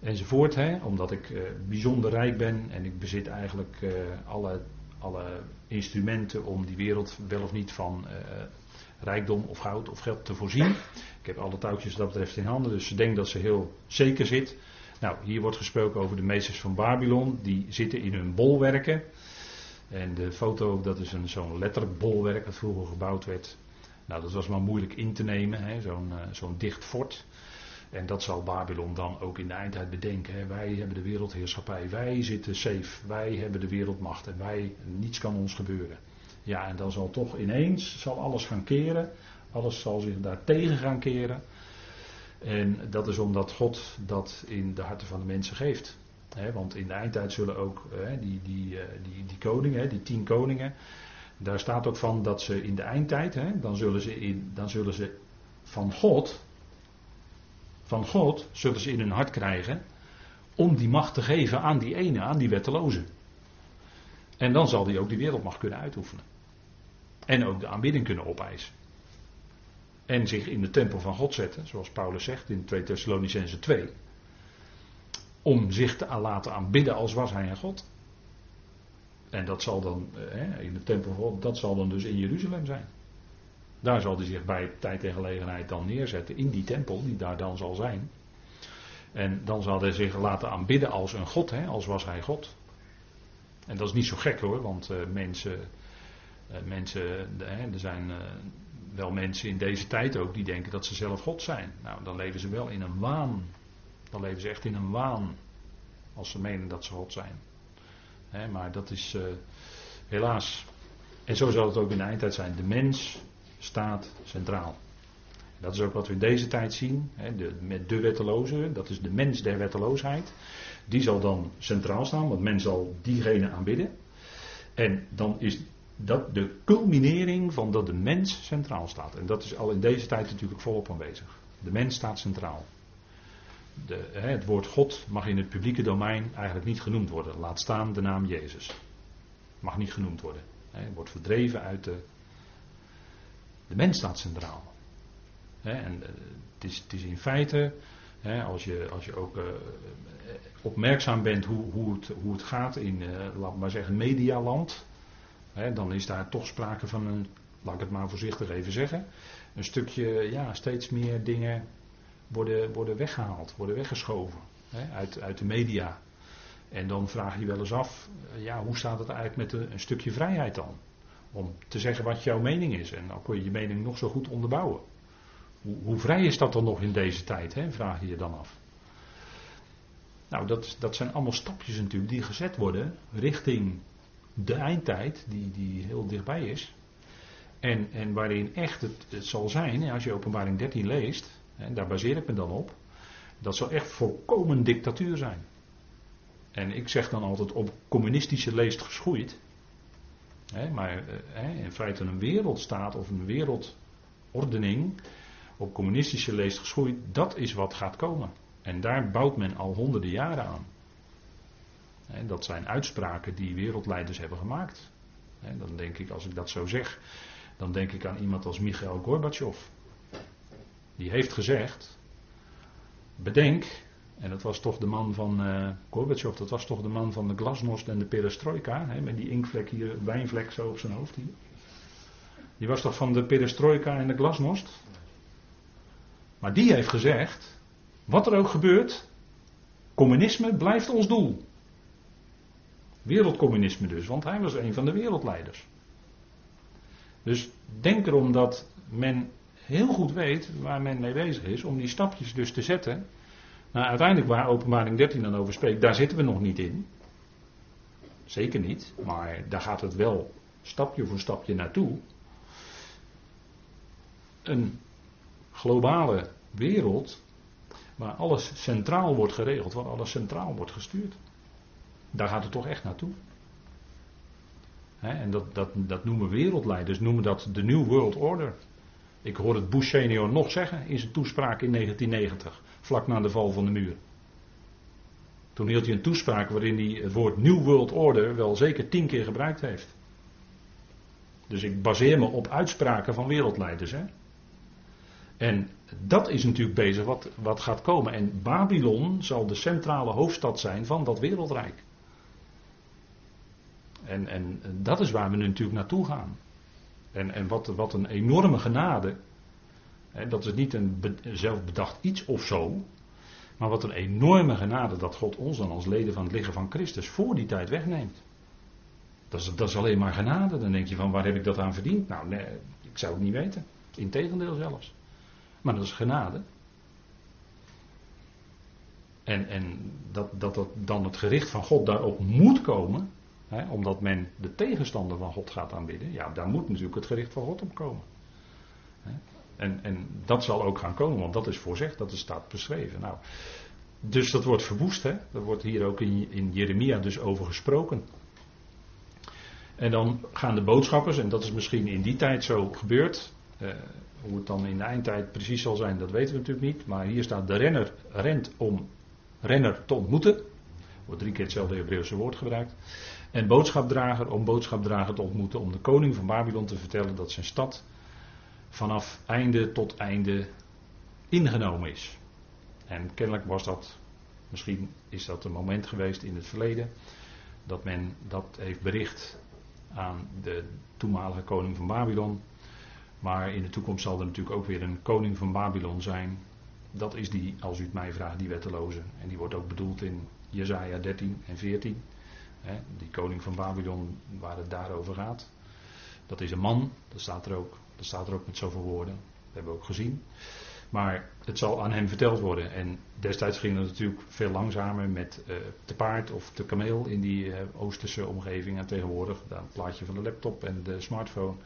Enzovoort, hè, omdat ik uh, bijzonder rijk ben en ik bezit eigenlijk uh, alle, alle instrumenten om die wereld wel of niet van rijkdom of goud of geld te voorzien. Ik heb alle touwtjes dat betreft in handen, dus ze denkt dat ze heel zeker zit. Nou, hier wordt gesproken over de meesters van Babylon, die zitten in hun bolwerken. En de foto, dat is zo'n letterbolwerk dat vroeger gebouwd werd. Nou, dat was maar moeilijk in te nemen, zo'n uh, dicht fort. En dat zal Babylon dan ook in de eindtijd bedenken. Hè. Wij hebben de wereldheerschappij, wij zitten safe, wij hebben de wereldmacht en wij, niets kan ons gebeuren. Ja, en dan zal toch ineens zal alles gaan keren. Alles zal zich daartegen gaan keren. En dat is omdat God dat in de harten van de mensen geeft. Want in de eindtijd zullen ook die, die, eh, die, die koningen, die tien koningen. Daar staat ook van dat ze in de eindtijd, dan, zullen ze in, dan zullen ze van God. Van God zullen ze in hun hart krijgen. Om die macht te geven aan die ene, aan die wetteloze. En dan zal die ook die wereldmacht kunnen uitoefenen. En ook de aanbidding kunnen opeisen. En zich in de tempel van God zetten, zoals Paulus zegt in 2 Thessalonicense 2. Om zich te laten aanbidden als was hij een God. En dat zal dan eh, in de tempel dat zal dan dus in Jeruzalem zijn. Daar zal hij zich bij tijd en gelegenheid dan neerzetten, in die tempel die daar dan zal zijn. En dan zal hij zich laten aanbidden als een God, hè, als was hij God. En dat is niet zo gek hoor, want uh, mensen uh, mensen, er zijn wel mensen in deze tijd ook die denken dat ze zelf God zijn. Nou, dan leven ze wel in een waan. Dan leven ze echt in een waan. Als ze menen dat ze God zijn. Maar dat is uh, helaas. En zo zal het ook in de eindtijd zijn. De mens staat centraal. Dat is ook wat we in deze tijd zien. De, met de wetteloze, dat is de mens der wetteloosheid. Die zal dan centraal staan, want men zal diegene aanbidden. En dan is dat de culminering van dat de mens centraal staat. En dat is al in deze tijd natuurlijk volop aanwezig. De mens staat centraal. De, het woord God mag in het publieke domein eigenlijk niet genoemd worden. Laat staan de naam Jezus. Mag niet genoemd worden. Hè, wordt verdreven uit de. De mens staat centraal. En uh, het, is, het, is, in feite, als, je, als je ook uh, opmerkzaam bent hoe, hoe, het, hoe het gaat in, uh, laat maar zeggen, medialand dan is daar toch sprake van een, laat ik het maar voorzichtig even zeggen, een stukje, ja, steeds meer dingen worden, worden weggehaald, worden weggeschoven uit, uit de media. En dan vraag je wel eens af, eh, ja, hoe staat het eigenlijk met een, stukje vrijheid dan? Om te zeggen wat jouw mening is. En dan kun je je mening nog zo goed onderbouwen. Hoe, hoe vrij is dat dan nog in deze tijd, hè, vraag je je dan af. Nou, dat, dat zijn allemaal stapjes natuurlijk die gezet worden richting de eindtijd, die, die heel dichtbij is. En, en waarin echt het zal zijn, als je openbaring 13 leest, daar baseer ik me dan op, dat zal echt volkomen dictatuur zijn. En ik zeg dan altijd op communistische leest geschoeid. Hè, maar hè, in feite een wereldstaat of een wereldordening op communistische leest geschoeid, dat is wat gaat komen. En daar bouwt men al honderden jaren aan dat zijn uitspraken die wereldleiders hebben gemaakt. dan denk ik, als ik dat zo zeg, dan denk ik aan iemand als Michael Gorbachev. Die heeft gezegd, bedenk En dat was toch de man van uh, dat was toch de man van de glasnost en de perestroika. Hè, met die inkvlek hier, wijnvlek zo op zijn hoofd hier. Die was toch van de perestroika en de glasnost? Maar die heeft gezegd, wat er ook gebeurt, communisme blijft ons doel. Wereldcommunisme dus, want hij was een van de wereldleiders. Dus denk erom dat men heel goed weet waar men mee bezig is om die stapjes dus te zetten. Nou, uiteindelijk waar openbaring 13 dan over spreekt, daar zitten we nog niet in. Zeker niet, maar daar gaat het wel stapje voor stapje naartoe. Een globale wereld waar alles centraal wordt geregeld, waar alles centraal wordt gestuurd. Daar gaat het toch echt naartoe. en dat, dat, dat noemen wereldleiders, noemen dat de New World Order. Ik hoor het Bush senior nog zeggen in zijn toespraak in 1990, vlak na de val van de muur. Toen hield hij een toespraak waarin hij het woord New World Order wel zeker tien keer gebruikt heeft. Dus ik baseer me op uitspraken van wereldleiders. Hè? En dat is natuurlijk bezig wat, wat gaat komen. En Babylon zal de centrale hoofdstad zijn van dat wereldrijk. En, en dat is waar we nu natuurlijk naartoe gaan. En, en wat, wat een enorme genade. Dat is niet een zelfbedacht iets of zo. Maar wat een enorme genade dat God ons dan als leden van het lichaam van Christus voor die tijd wegneemt. Dat is, dat is alleen maar genade. Dan denk je van waar heb ik dat aan verdiend? Nou, nee, ik zou het niet weten. Integendeel zelfs. Maar dat is genade. En, en dat, dat, dat dan het gericht van God daarop moet komen, omdat men de tegenstander van God gaat aanbidden, ja, daar moet natuurlijk het gericht van God op komen. En, en dat zal ook gaan komen, want dat is voorzegd, dat is staat beschreven. Nou, dus dat wordt verwoest, hè? daar wordt hier ook in, in Jeremia dus over gesproken. En dan gaan de boodschappers, en dat is misschien in die tijd zo gebeurd, eh, hoe het dan in de eindtijd precies zal zijn, dat weten we natuurlijk niet. Maar hier staat de renner rent om renner te ontmoeten. Wordt drie keer hetzelfde Hebreeuwse woord gebruikt. En boodschapdrager om boodschapdrager te ontmoeten. Om de koning van Babylon te vertellen dat zijn stad vanaf einde tot einde ingenomen is. En kennelijk was dat, misschien is dat een moment geweest in het verleden. Dat men dat heeft bericht aan de toenmalige koning van Babylon. Maar in de toekomst zal er natuurlijk ook weer een koning van Babylon zijn. Dat is die, als u het mij vraagt, die wetteloze. En die wordt ook bedoeld in Jezaja 13 en 14. Die koning van Babylon, waar het daarover gaat. Dat is een man, dat staat er ook. Dat staat er ook met zoveel woorden. Dat hebben we ook gezien. Maar het zal aan hem verteld worden. En destijds ging het natuurlijk veel langzamer met uh, te paard of te kameel in die uh, Oosterse omgeving. En tegenwoordig, het plaatje van de laptop en de smartphone.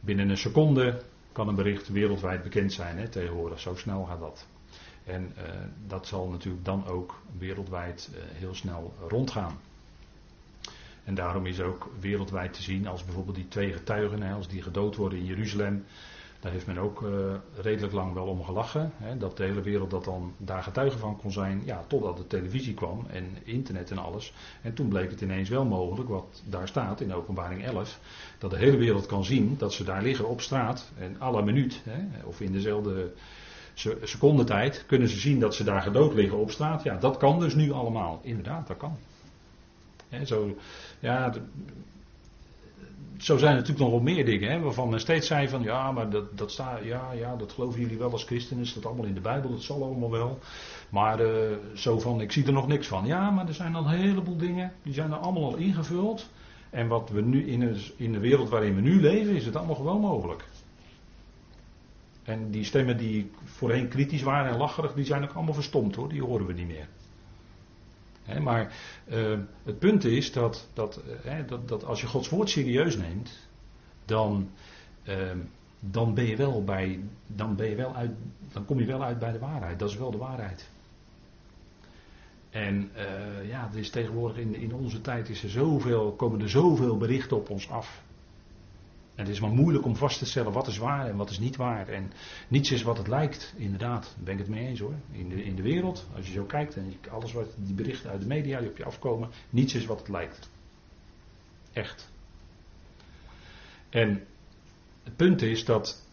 Binnen een seconde kan een bericht wereldwijd bekend zijn hè, tegenwoordig. Zo snel gaat dat. En uh, dat zal natuurlijk dan ook wereldwijd heel snel rondgaan. En daarom is ook wereldwijd te zien als bijvoorbeeld die twee getuigen, als die gedood worden in Jeruzalem. Daar heeft men ook uh, redelijk lang wel om gelachen. Dat de hele wereld dat dan daar getuige van kon zijn. Ja, totdat de televisie kwam en internet en alles. En toen bleek het ineens wel mogelijk, wat daar staat in openbaring 11. Dat de hele wereld kan zien dat ze daar liggen op straat. En alle minuut, of in dezelfde secondetijd, kunnen ze zien dat ze daar gedood liggen op straat. Ja, dat kan dus nu allemaal. Inderdaad, dat kan. Zo, ja, zo zijn er natuurlijk nog wel meer dingen, hè, waarvan men steeds zei van ja, maar dat, dat staat, ja, ja, dat geloven jullie wel als christenen, is dat allemaal in de Bijbel, dat zal allemaal wel. Maar uh, zo van, ik zie er nog niks van. Ja, maar er zijn al een heleboel dingen, die zijn er allemaal al ingevuld. En wat we nu in de, in de wereld waarin we nu leven, is het allemaal gewoon mogelijk. En die stemmen die voorheen kritisch waren en lacherig, die zijn ook allemaal verstomd hoor, die horen we niet meer maar uh, het punt is dat, dat, uh, dat, dat, als je Gods woord serieus neemt, dan, uh, dan ben je wel bij, dan ben je wel uit, dan kom je wel uit bij de waarheid. Dat is wel de waarheid. En eh, ja, er is tegenwoordig in, in onze tijd is er zoveel, komen er zoveel berichten op ons af. Het is maar moeilijk om vast te stellen wat is waar en wat is niet waar. En niets is wat het lijkt, inderdaad. Daar ben ik het mee eens hoor. In de, in de wereld, als je zo kijkt en alles wat die berichten uit de media die op je afkomen, niets is wat het lijkt. Echt. En het punt is dat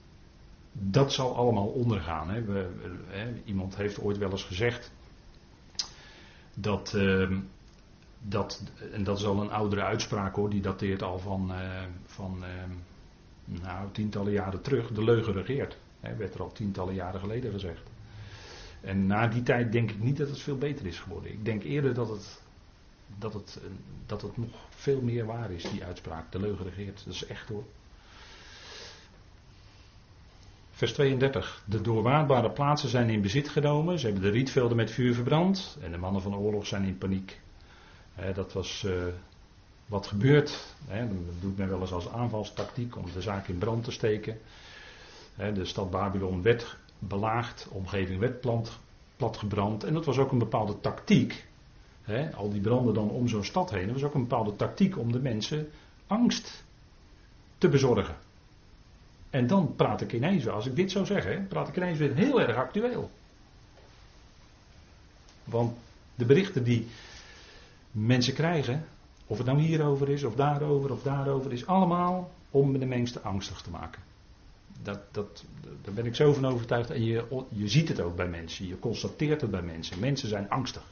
dat zal allemaal ondergaan. Hè. We, hè, iemand heeft ooit wel eens gezegd dat, ehm, dat, en dat is al een oudere uitspraak hoor, die dateert al van, uh, van ehm, nou, tientallen jaren terug. De leugen regeert. Werd er al tientallen jaren geleden gezegd. En na die tijd denk ik niet dat het veel beter is geworden. Ik denk eerder dat het, dat het, dat het nog veel meer waar is, die uitspraak. De leugen regeert. Dat is echt hoor. Vers 32. De doorwaadbare plaatsen zijn in bezit genomen. Ze hebben de rietvelden met vuur verbrand. En de mannen van de oorlog zijn in paniek. dat was uh, wat gebeurt. dat doet men wel eens als aanvalstactiek om de zaak in brand te steken. de stad Babylon werd belaagd, omgeving werd platgebrand. En dat was ook een bepaalde tactiek. al die branden dan om zo'n stad heen. Dat was ook een bepaalde tactiek om de mensen angst te bezorgen. En dan praat ik ineens, als ik dit zou zeggen, praat ik ineens weer heel erg actueel. Want de berichten die mensen krijgen, of het nou hierover is, of daarover, of daarover, is allemaal om de mensen angstig te maken. Dat, dat, daar ben ik zo van overtuigd. En je, je ziet het ook bij mensen, je constateert het bij mensen. Mensen zijn angstig.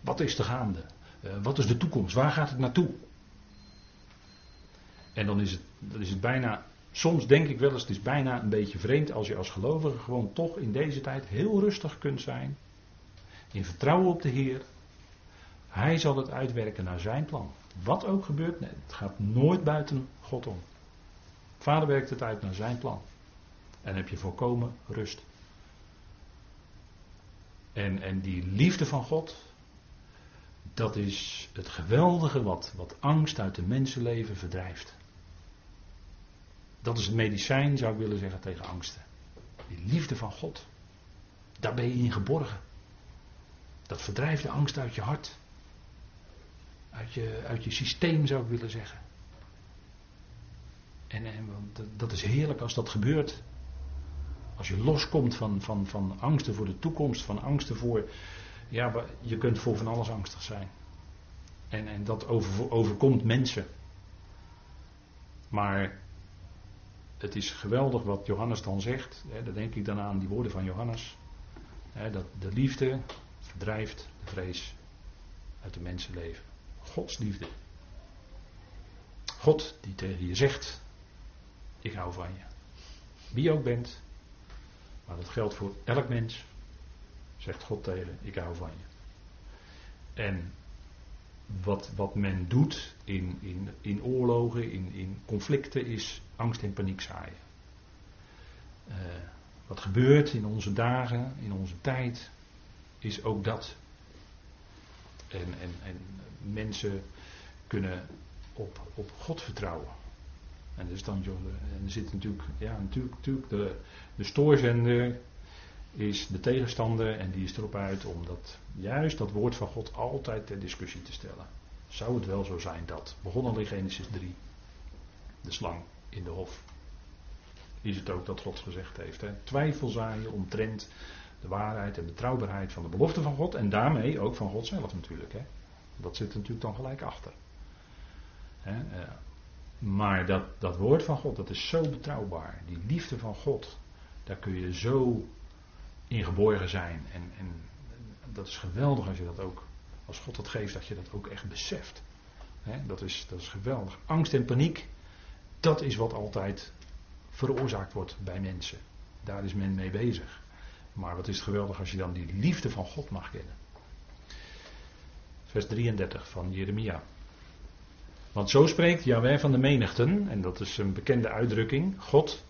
Wat is er gaande? Uh, wat is de toekomst? Waar gaat het naartoe? En dan is het, dan is het bijna Soms denk ik wel eens, het is bijna een beetje vreemd als je als gelovige gewoon toch in deze tijd heel rustig kunt zijn. In vertrouwen op de Heer. Hij zal het uitwerken naar zijn plan. Wat ook gebeurt, het gaat nooit buiten God om. Vader werkt het uit naar zijn plan. En heb je volkomen rust. En, en die liefde van God, dat is het geweldige wat, wat angst uit de mensenleven verdrijft. Dat is het medicijn, zou ik willen zeggen, tegen angsten. Die liefde van God. Daar ben je in geborgen. Dat verdrijft de angst uit je hart. Uit je, je systeem, zou ik willen zeggen. En, en dat is heerlijk als dat gebeurt. Als je loskomt van, van, van angsten voor de toekomst, van angsten voor. Ja, je kunt voor van alles angstig zijn. En, en dat over, overkomt mensen. Maar het is geweldig wat Johannes dan zegt. Hè, daar denk ik dan aan die woorden van Johannes. Hè, dat de liefde verdrijft de vrees uit de mensenleven. Gods liefde. God die tegen je zegt: Ik hou van je. Wie je ook bent. Maar dat geldt voor elk mens. Zegt God tegen: Ik hou van je. En wat, wat men doet in, in, in oorlogen, in, in conflicten, is angst en paniek zaaien. Uh, wat gebeurt in onze dagen, in onze tijd, is ook dat. En, en, en mensen kunnen op, op God vertrouwen. En, dus dan, en er zit natuurlijk, ja, natuurlijk, natuurlijk de, de stoorzender is de tegenstander en die is erop uit om dat, juist dat woord van God altijd ter discussie te stellen. Zou het wel zo zijn dat, begonnen in Genesis 3, de slang in de hof, is het ook dat God gezegd heeft. Hè? Twijfel zaaien omtrent de waarheid en betrouwbaarheid van de belofte van God en daarmee ook van God zelf natuurlijk. Hè? Dat zit natuurlijk dan gelijk achter. Hè? Eh, maar dat, dat woord van God, dat is zo betrouwbaar. Die liefde van God, daar kun je zo in geborgen zijn. En, en dat is geweldig als je dat ook, als God dat geeft, dat je dat ook echt beseft. dat, is, dat is geweldig. Angst en paniek, dat is wat altijd veroorzaakt wordt bij mensen. Daar is men mee bezig. Maar wat is het geweldig als je dan die liefde van God mag kennen. Vers 33 van Jeremia. Want zo spreekt Yahweh van de menigten, en dat is een bekende uitdrukking, God,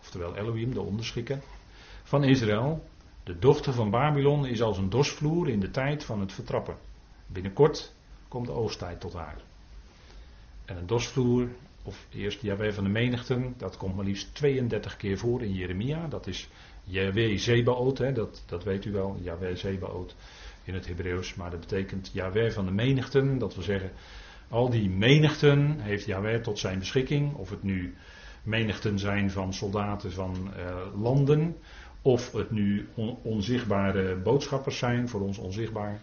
oftewel Elohim, de onderschikker, van Israël. De dochter van Babylon is als een dosvloer in de tijd van het vertrappen. Binnenkort komt de oogsttijd tot haar. En een dosvloer, of eerst Jaweh van de menigten, dat komt maar liefst 32 keer voor in Jeremia. Dat is Jaweh Zebaot, hè, dat, dat weet u wel, Jaweh Zebaot in het Hebreeuws. Maar dat betekent Jaweh van de menigten, dat wil zeggen, al die menigten heeft Jaweh tot zijn beschikking. Of het nu menigten zijn van soldaten van uh, landen, of het nu onzichtbare boodschappers zijn, voor ons onzichtbaar.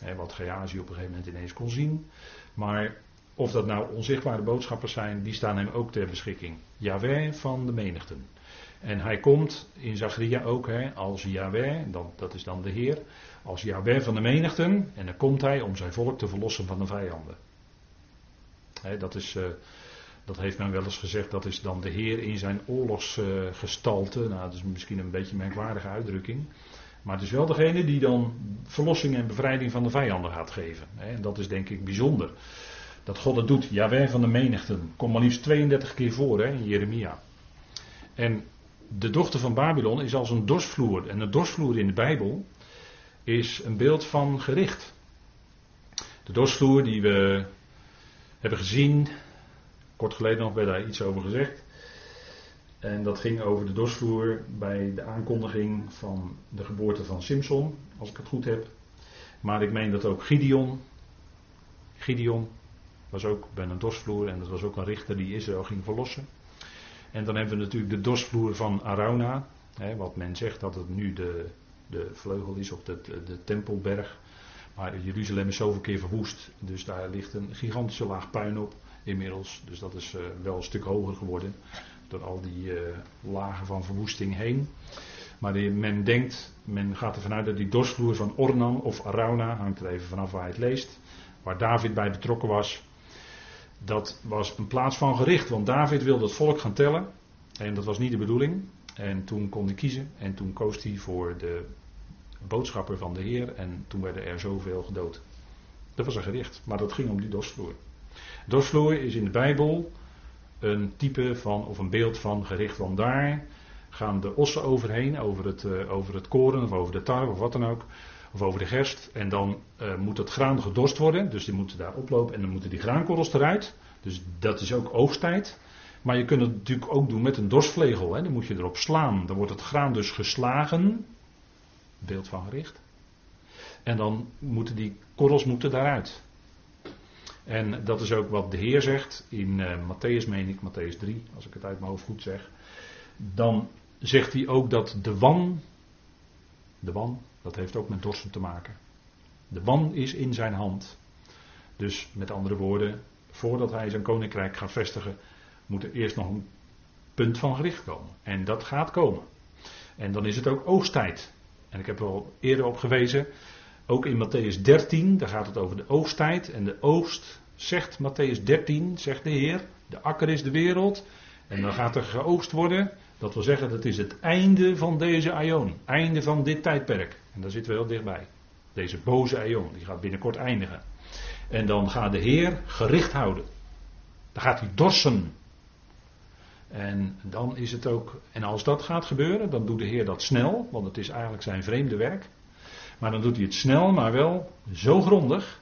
Hè, wat Geazi op een gegeven moment ineens kon zien. Maar of dat nou onzichtbare boodschappers zijn, die staan hem ook ter beschikking. Yahweh van de menigten. En hij komt in Zacharia ook hè, als Yahweh, dat is dan de Heer, als Yahweh van de menigten. En dan komt hij om zijn volk te verlossen van de vijanden. Hè, dat, is, uh, dat heeft men wel eens gezegd, dat is dan de Heer in zijn oorlogsgestalte. Nou, dat is misschien een beetje een merkwaardige uitdrukking. Maar het is wel degene die dan verlossing en bevrijding van de vijanden gaat geven. Hè, en dat is denk ik bijzonder. Dat God het doet. Jawel van de menigten. Komt maar liefst 32 keer voor hè, in Jeremia. En de dochter van Babylon is als een dorsvloer. En een dorsvloer in de Bijbel is een beeld van gericht. De dorsvloer die we hebben gezien. Kort geleden nog werd daar iets over gezegd. En dat ging over de dorsvloer bij de aankondiging van de geboorte van Simpson, als ik het goed heb. Maar ik meen dat ook Gideon, Gideon was ook bij een dorsvloer en dat was ook een richter die Israël ging verlossen. En dan hebben we natuurlijk de dorsvloer van Arauna, hè, wat men zegt dat het nu de, de vleugel is op de, de tempelberg. Maar Jeruzalem is zoveel keer verwoest, dus daar ligt een gigantische laag puin op inmiddels. Dus dat is uh, wel een stuk hoger geworden door al die uh, lagen van verwoesting heen. Maar men denkt, men gaat ervan uit dat die dorsvloer van Ornan of Arauna, hangt er even vanaf waar je het leest, waar David bij betrokken was, dat was een plaats van gericht, want David wilde het volk gaan tellen. En dat was niet de bedoeling. En toen kon hij kiezen. En toen koos hij voor de boodschapper van de Heer. En toen werden er zoveel gedood. Dat was een gericht. Maar dat ging om die dorsvloer. Dorsvloer is in de Bijbel een type van, of een beeld van gericht. Want daar gaan de ossen overheen, over het, uh, over het koren of over de tarwe of wat dan ook of over de gerst. En dan uh, moet het graan gedorst worden, dus die moeten daar oplopen en dan moeten die graankorrels eruit. Dus dat is ook oogsttijd. Maar je kunt het natuurlijk ook doen met een dorstvlegel. Hè. Dan moet je erop slaan. Dan wordt het graan dus geslagen. Beeld van gericht. En dan moeten die korrels moeten daaruit. En dat is ook wat de Heer zegt in uh, Matthäus, meen ik, Matthäus 3, als ik het uit mijn hoofd goed zeg. Dan zegt hij ook dat de wan, de wan, dat heeft ook met dorsten te maken. De wan is in zijn hand. Dus met andere woorden, voordat hij zijn koninkrijk gaat vestigen, moet er eerst nog een punt van gericht komen. En dat gaat komen. En dan is het ook oogsttijd. En ik heb er al eerder op gewezen, ook in Matthäus 13, daar gaat het over de oogsttijd. En de oogst, zegt Matthäus 13, zegt de Heer, de akker is de wereld. En dan gaat er geoogst worden. Dat wil zeggen, dat is het einde van deze aion. Einde van dit tijdperk. En daar zitten we heel dichtbij. Deze boze aion, die gaat binnenkort eindigen. En dan gaat de Heer gericht houden. Dan gaat hij dorsen. En dan is het ook, en als dat gaat gebeuren, dan doet de Heer dat snel, want het is eigenlijk zijn vreemde werk. Maar dan doet hij het snel, maar wel zo grondig.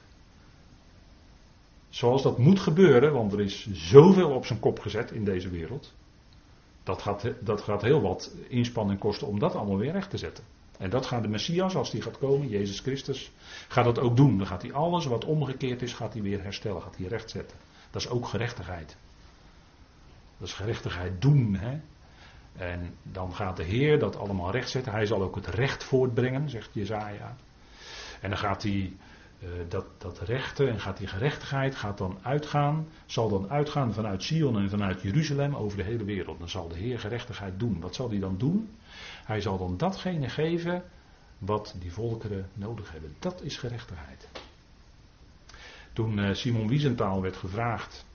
Zoals dat moet gebeuren, want er is zoveel op zijn kop gezet in deze wereld. Dat gaat, dat gaat heel wat inspanning kosten om dat allemaal weer recht te zetten. En dat gaat de Messias, als die gaat komen, Jezus Christus, gaat dat ook doen. Dan gaat hij alles wat omgekeerd is, gaat hij weer herstellen, gaat hij rechtzetten. Dat is ook gerechtigheid. Dat is gerechtigheid doen. Hè? En dan gaat de Heer dat allemaal rechtzetten. Hij zal ook het recht voortbrengen, zegt Jezaja. En dan gaat hij dat, dat rechte en gaat die gerechtigheid gaat dan uitgaan, zal dan uitgaan vanuit Sion en vanuit Jeruzalem over de hele wereld. Dan zal de Heer gerechtigheid doen. Wat zal hij dan doen? Hij zal dan datgene geven wat die volkeren nodig hebben. Dat is gerechtigheid. Toen uh, Simon Wiesenthal werd gevraagd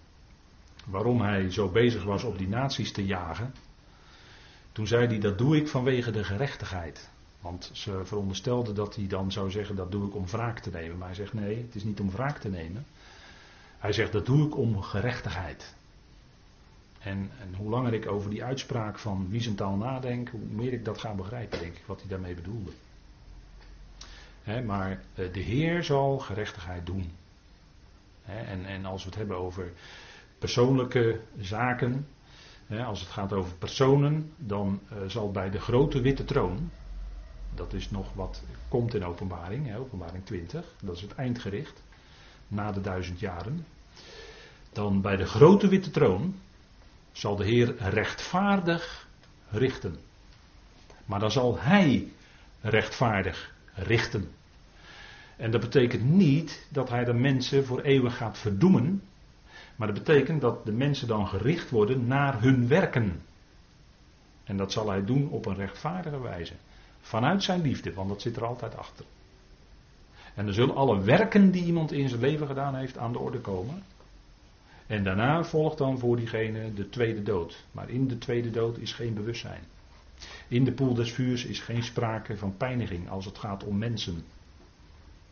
waarom hij zo bezig was op die naties te jagen, toen zei hij dat doe ik vanwege de gerechtigheid. Want ze veronderstelden dat hij dan zou zeggen dat doe ik om wraak te nemen. Maar hij zegt nee, het is niet om wraak te nemen. Hij zegt dat doe ik om gerechtigheid. En, en hoe langer ik over die uitspraak van Wiesenthal nadenk, hoe meer ik dat ga begrijpen, denk ik, wat hij daarmee bedoelde. maar eh, de Heer zal gerechtigheid doen. en, en als we het hebben over persoonlijke zaken, als het gaat over personen, dan uh, zal bij de grote witte troon, dat is nog wat komt in openbaring, hè, openbaring 20, dat is het eindgericht, na de duizend jaren. Dan bij de grote witte troon zal de Heer rechtvaardig richten. Maar dan zal Hij rechtvaardig richten. En dat betekent niet dat Hij de mensen voor eeuwig gaat verdoemen. Maar dat betekent dat de mensen dan gericht worden naar hun werken. En dat zal hij doen op een rechtvaardige wijze. Vanuit zijn liefde, want dat zit er altijd achter. En er zullen alle werken die iemand in zijn leven gedaan heeft aan de orde komen. En daarna volgt dan voor diegene de tweede dood. Maar in de tweede dood is geen bewustzijn. In de poel des vuurs is geen sprake van pijniging als het gaat om mensen.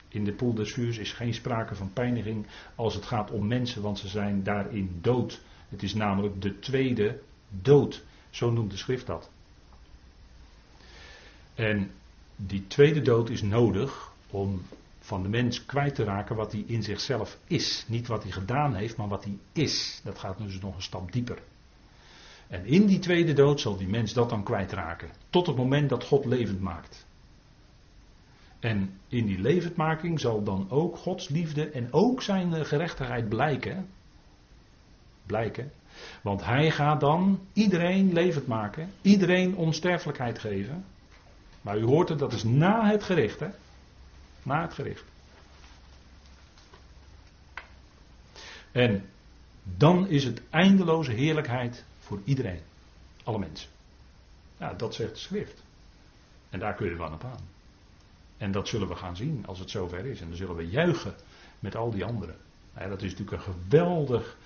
In de poel des vuurs is geen sprake van pijniging als het gaat om mensen, want ze zijn daarin dood. Het is namelijk de tweede dood. Zo noemt de schrift dat. En die tweede dood is nodig om van de mens kwijt te raken wat hij in zichzelf is. Niet wat hij gedaan heeft, maar wat hij is. Dat gaat dus nog een stap dieper. En in die tweede dood zal die mens dat dan kwijtraken. Tot het moment dat God levend maakt. En in die levendmaking zal dan ook Gods liefde en ook zijn gerechtigheid blijken. Blijken. Want hij gaat dan iedereen levend maken, iedereen onsterfelijkheid geven. Maar u hoort het, dat is na het gericht, hè? Na het gericht. En dan is het eindeloze heerlijkheid voor iedereen. Alle mensen. Ja, dat zegt de schrift. En daar kun je wel op aan. En dat zullen we gaan zien als het zover is. En dan zullen we juichen met al die anderen. Ja, dat is natuurlijk een geweldig,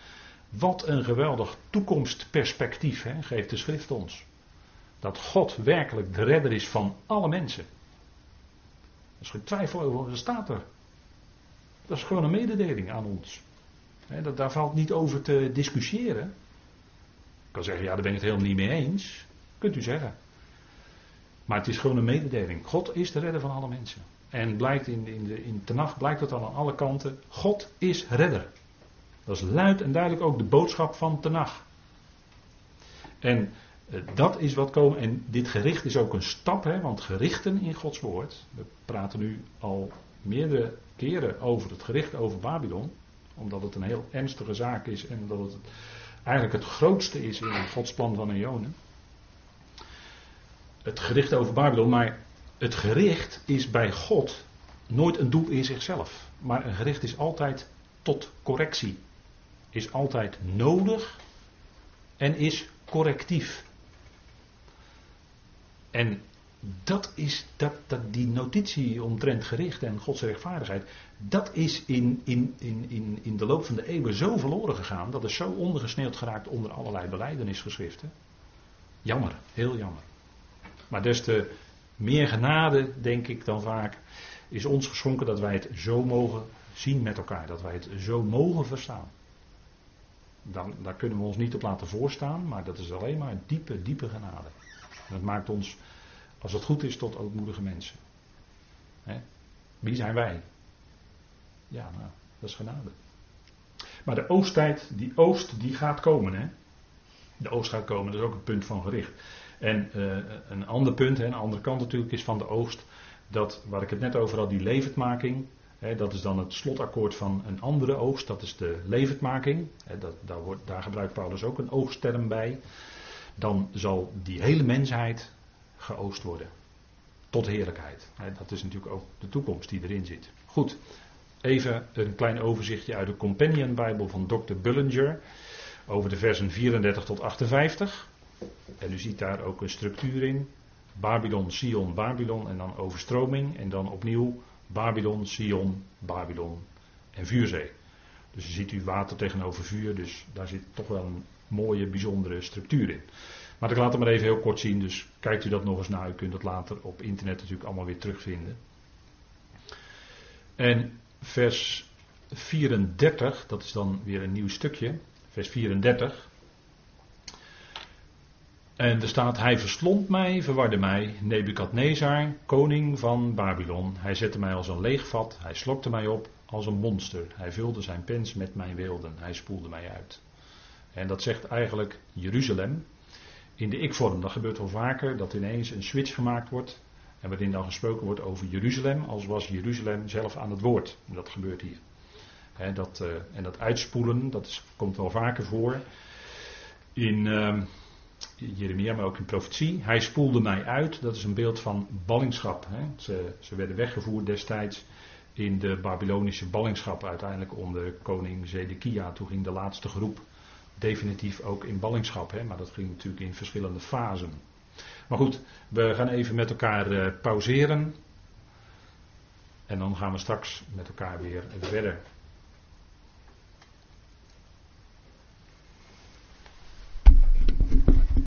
wat een geweldig toekomstperspectief hè, geeft de schrift ons. Dat God werkelijk de redder is van alle mensen. Er is geen twijfel over, dat staat er. Dat is gewoon een mededeling aan ons. dat, daar valt niet over te discussiëren. Ik kan zeggen, ja, daar ben ik het helemaal niet mee eens. Kunt u zeggen. Maar het is gewoon een mededeling. God is de redder van alle mensen. En blijkt in, in, de, in Tenach blijkt dat al aan alle kanten. God is redder. Dat is luid en duidelijk ook de boodschap van Tenach. En dat is wat komen. En dit gericht is ook een stap, hè, want gerichten in Gods woord. We praten nu al meerdere keren over het gericht over Babylon. Omdat het een heel ernstige zaak is en dat het eigenlijk het grootste is in Gods plan van Eonen het gericht over Babylon, maar het gericht is bij God nooit een doel in zichzelf. Maar een gericht is altijd tot correctie. Is altijd nodig en is correctief. En dat is dat, dat, die notitie omtrent gericht en Gods rechtvaardigheid, dat is in, in, in, in, de loop van de eeuwen zo verloren gegaan, dat is zo ondergesneeuwd geraakt onder allerlei beleidenisgeschriften. Jammer, heel jammer. Maar des te meer genade, denk ik dan vaak, is ons geschonken dat wij het zo mogen zien met elkaar. Dat wij het zo mogen verstaan. Dan, daar kunnen we ons niet op laten voorstaan, maar dat is alleen maar diepe, diepe genade. Dat maakt ons, als het goed is, tot ootmoedige mensen. Wie zijn wij? Ja, nou, dat is genade. Maar de oosttijd, die oost, die gaat komen. Hè? De oost gaat komen, dat is ook een punt van gericht. En uh, een ander punt, hè, een andere kant natuurlijk, is van de oogst. Dat waar ik het net over had, die levendmaking. Hè, dat is dan het slotakkoord van een andere oogst, dat is de levendmaking. Hè, dat, daar, wordt, daar gebruikt Paulus ook een oogstterm bij. Dan zal die hele mensheid geoost worden. Tot heerlijkheid. Dat is natuurlijk ook de toekomst die erin zit. Goed, even een klein overzichtje uit de Companion Bijbel van Dr. Bullinger. Over de versen 34 tot 58. En u ziet daar ook een structuur in. Babylon, Sion, Babylon en dan overstroming. En dan opnieuw Babylon, Sion, Babylon en vuurzee. Dus ziet u water tegenover vuur, dus daar zit toch wel een mooie, bijzondere structuur in. Maar ik laat het maar even heel kort zien, dus kijkt u dat nog eens na. U kunt dat later op internet natuurlijk allemaal weer terugvinden. En vers 34, dat is dan weer een nieuw stukje. Vers 34. En er staat, hij verslond mij, verwarde mij, Nebukadnezar, koning van Babylon. Hij zette mij als een leeg vat, hij slokte mij op als een monster. Hij vulde zijn pens met mijn wilden, hij spoelde mij uit. En dat zegt eigenlijk Jeruzalem. In de ik-vorm, dat gebeurt wel vaker, dat ineens een switch gemaakt wordt. En waarin dan gesproken wordt over Jeruzalem, als was Jeruzalem zelf aan het woord. En dat gebeurt hier. dat, uh, en dat uitspoelen, dat is, komt wel vaker voor. In... Uh, Jeremia, maar ook in profetie. Hij spoelde mij uit. Dat is een beeld van ballingschap. Ze, ze, werden weggevoerd destijds in de Babylonische ballingschap uiteindelijk onder koning Zedekia. Toen ging de laatste groep definitief ook in ballingschap, hè, maar dat ging natuurlijk in verschillende fasen. Maar goed, we gaan even met elkaar uh, pauzeren. En dan gaan we straks met elkaar weer verder.